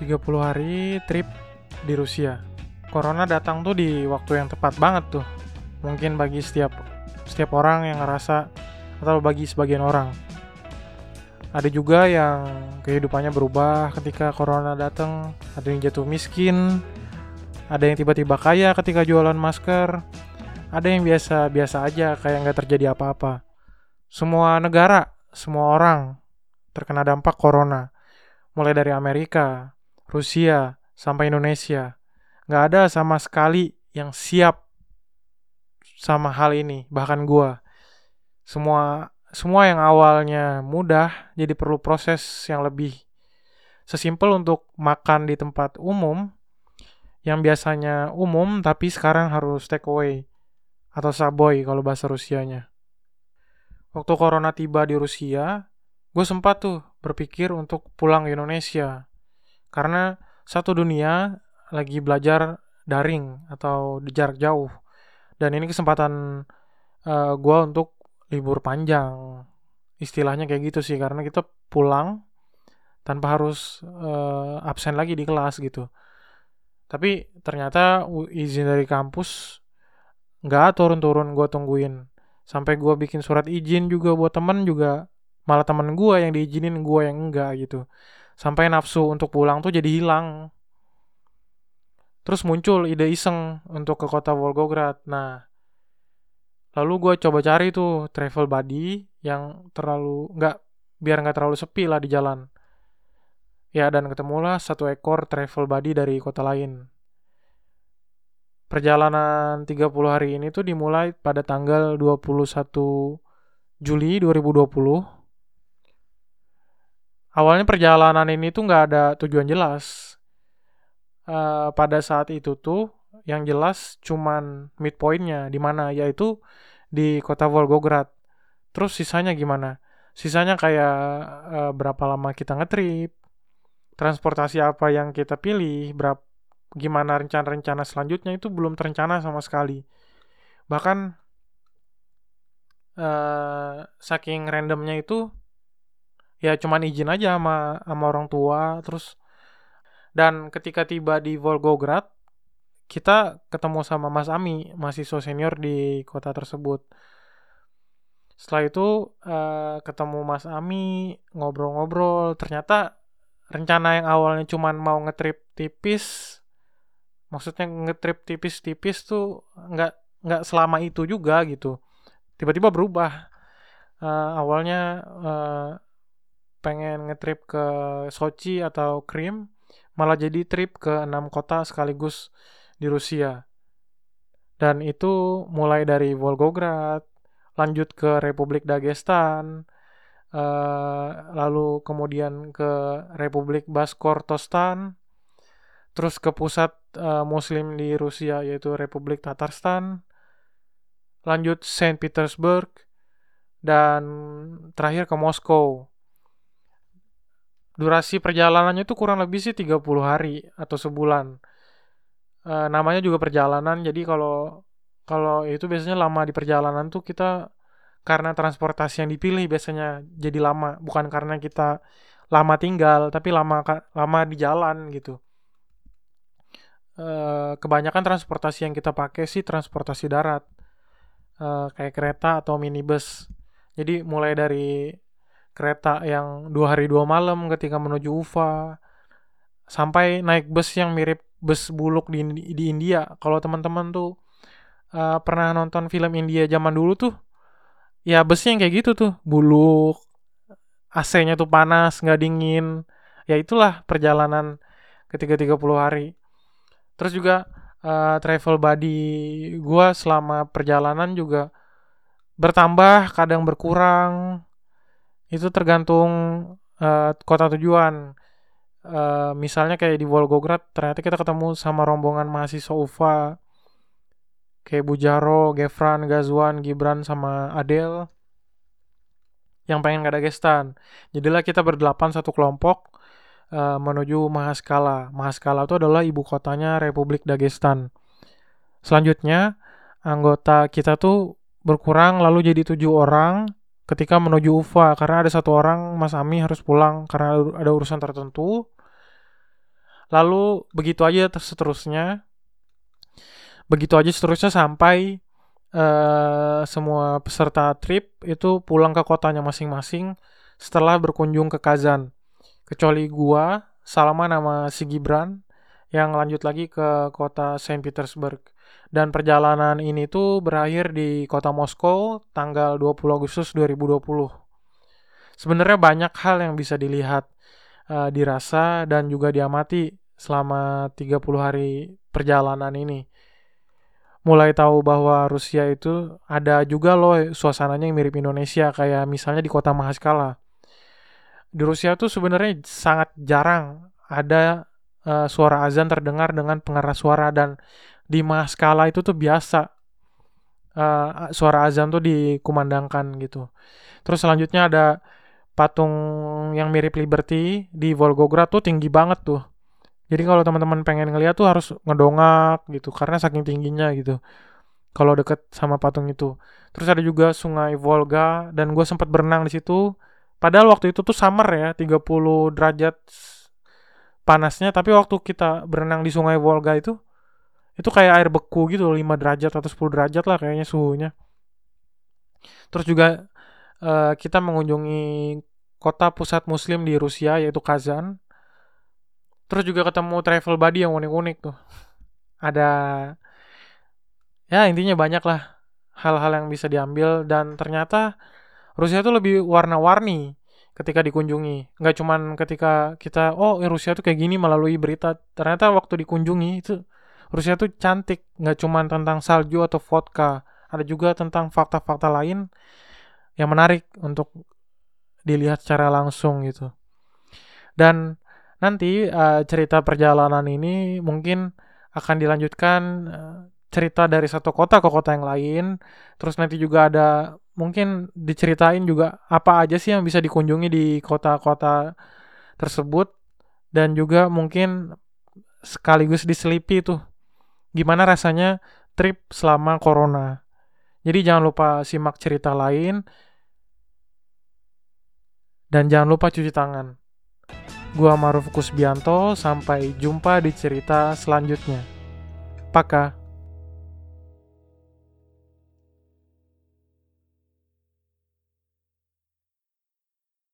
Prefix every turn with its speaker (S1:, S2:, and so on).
S1: 30 hari trip di Rusia. Corona datang tuh di waktu yang tepat banget tuh. Mungkin bagi setiap setiap orang yang ngerasa atau bagi sebagian orang. Ada juga yang kehidupannya berubah ketika corona datang, ada yang jatuh miskin, ada yang tiba-tiba kaya ketika jualan masker, ada yang biasa-biasa aja kayak nggak terjadi apa-apa. Semua negara, semua orang terkena dampak corona. Mulai dari Amerika, Rusia, sampai Indonesia. Nggak ada sama sekali yang siap sama hal ini, bahkan gua. Semua semua yang awalnya mudah jadi perlu proses yang lebih sesimpel untuk makan di tempat umum yang biasanya umum tapi sekarang harus take away atau saboy kalau bahasa Rusianya. Waktu corona tiba di Rusia, gue sempat tuh berpikir untuk pulang ke Indonesia karena satu dunia lagi belajar daring atau di jarak jauh. Dan ini kesempatan uh, eh, gue untuk libur panjang. Istilahnya kayak gitu sih karena kita pulang tanpa harus uh, absen lagi di kelas gitu. Tapi ternyata izin dari kampus nggak turun-turun gue tungguin. Sampai gue bikin surat izin juga buat temen juga malah temen gue yang diizinin gue yang enggak gitu sampai nafsu untuk pulang tuh jadi hilang. Terus muncul ide iseng untuk ke kota Volgograd. Nah lalu gue coba cari tuh travel buddy yang terlalu nggak biar nggak terlalu sepi lah di jalan. Ya dan ketemulah satu ekor travel buddy dari kota lain. Perjalanan 30 hari ini tuh dimulai pada tanggal 21 Juli 2020 awalnya perjalanan ini tuh nggak ada tujuan jelas. Uh, pada saat itu tuh yang jelas cuman midpointnya di mana yaitu di kota Volgograd. Terus sisanya gimana? Sisanya kayak uh, berapa lama kita ngetrip, transportasi apa yang kita pilih, berapa gimana rencana-rencana selanjutnya itu belum terencana sama sekali. Bahkan uh, saking randomnya itu ya cuman izin aja sama sama orang tua terus dan ketika tiba di Volgograd kita ketemu sama Mas Ami mahasiswa senior di kota tersebut. Setelah itu uh, ketemu Mas Ami ngobrol-ngobrol ternyata rencana yang awalnya cuman mau ngetrip tipis maksudnya ngetrip tipis-tipis tuh nggak nggak selama itu juga gitu. Tiba-tiba berubah. Uh, awalnya uh, pengen ngetrip ke Sochi atau Krim, malah jadi trip ke enam kota sekaligus di Rusia. Dan itu mulai dari Volgograd, lanjut ke Republik Dagestan, uh, lalu kemudian ke Republik Baskortostan, terus ke pusat uh, Muslim di Rusia yaitu Republik Tatarstan, lanjut Saint Petersburg, dan terakhir ke Moskow durasi perjalanannya itu kurang lebih sih 30 hari atau sebulan. E, namanya juga perjalanan, jadi kalau kalau itu biasanya lama di perjalanan tuh kita karena transportasi yang dipilih biasanya jadi lama, bukan karena kita lama tinggal, tapi lama lama di jalan gitu. E, kebanyakan transportasi yang kita pakai sih transportasi darat, e, kayak kereta atau minibus. Jadi mulai dari kereta yang dua hari dua malam ketika menuju Ufa. Sampai naik bus yang mirip bus buluk di di India. Kalau teman-teman tuh uh, pernah nonton film India zaman dulu tuh ya busnya yang kayak gitu tuh. Buluk AC-nya tuh panas nggak dingin. Ya itulah perjalanan ketika 30 hari. Terus juga uh, travel buddy gue selama perjalanan juga bertambah kadang berkurang itu tergantung uh, kota tujuan. Uh, misalnya kayak di Volgograd, ternyata kita ketemu sama rombongan mahasiswa UFA kayak Bujaro, Gefran, Gazwan, Gibran sama Adel yang pengen ke Dagestan. Jadilah kita berdelapan satu kelompok uh, menuju Mahaskala. Mahaskala itu adalah ibu kotanya Republik Dagestan. Selanjutnya anggota kita tuh berkurang lalu jadi tujuh orang ketika menuju UFA karena ada satu orang Mas Ami harus pulang karena ada urusan tertentu. lalu begitu aja seterusnya. Begitu aja seterusnya sampai uh, semua peserta trip itu pulang ke kotanya masing-masing setelah berkunjung ke Kazan. Kecuali gua Salman sama si Gibran yang lanjut lagi ke kota Saint Petersburg dan perjalanan ini tuh berakhir di kota Moskow tanggal 20 Agustus 2020 sebenarnya banyak hal yang bisa dilihat uh, dirasa dan juga diamati selama 30 hari perjalanan ini mulai tahu bahwa Rusia itu ada juga loh suasananya yang mirip Indonesia kayak misalnya di kota Mahaskala. Di Rusia tuh sebenarnya sangat jarang ada uh, suara azan terdengar dengan pengeras suara dan di Mahaskala itu tuh biasa uh, suara azan tuh dikumandangkan gitu. Terus selanjutnya ada patung yang mirip Liberty di Volgograd tuh tinggi banget tuh. Jadi kalau teman-teman pengen ngeliat tuh harus ngedongak gitu karena saking tingginya gitu. Kalau deket sama patung itu. Terus ada juga Sungai Volga dan gue sempat berenang di situ. Padahal waktu itu tuh summer ya, 30 derajat panasnya, tapi waktu kita berenang di Sungai Volga itu itu kayak air beku gitu 5 derajat atau 10 derajat lah kayaknya suhunya. Terus juga uh, kita mengunjungi kota pusat muslim di Rusia yaitu Kazan. Terus juga ketemu travel buddy yang unik-unik tuh. Ada ya intinya banyak lah hal-hal yang bisa diambil. Dan ternyata Rusia tuh lebih warna-warni ketika dikunjungi. Nggak cuman ketika kita oh Rusia tuh kayak gini melalui berita. Ternyata waktu dikunjungi itu Rusia tuh cantik nggak cuman tentang salju atau vodka. Ada juga tentang fakta-fakta lain yang menarik untuk dilihat secara langsung gitu. Dan nanti uh, cerita perjalanan ini mungkin akan dilanjutkan uh, cerita dari satu kota ke kota yang lain. Terus nanti juga ada mungkin diceritain juga apa aja sih yang bisa dikunjungi di kota-kota tersebut. Dan juga mungkin sekaligus diselipi tuh gimana rasanya trip selama corona. Jadi jangan lupa simak cerita lain dan jangan lupa cuci tangan. Gua Maruf Kusbianto, sampai jumpa di cerita selanjutnya. Paka.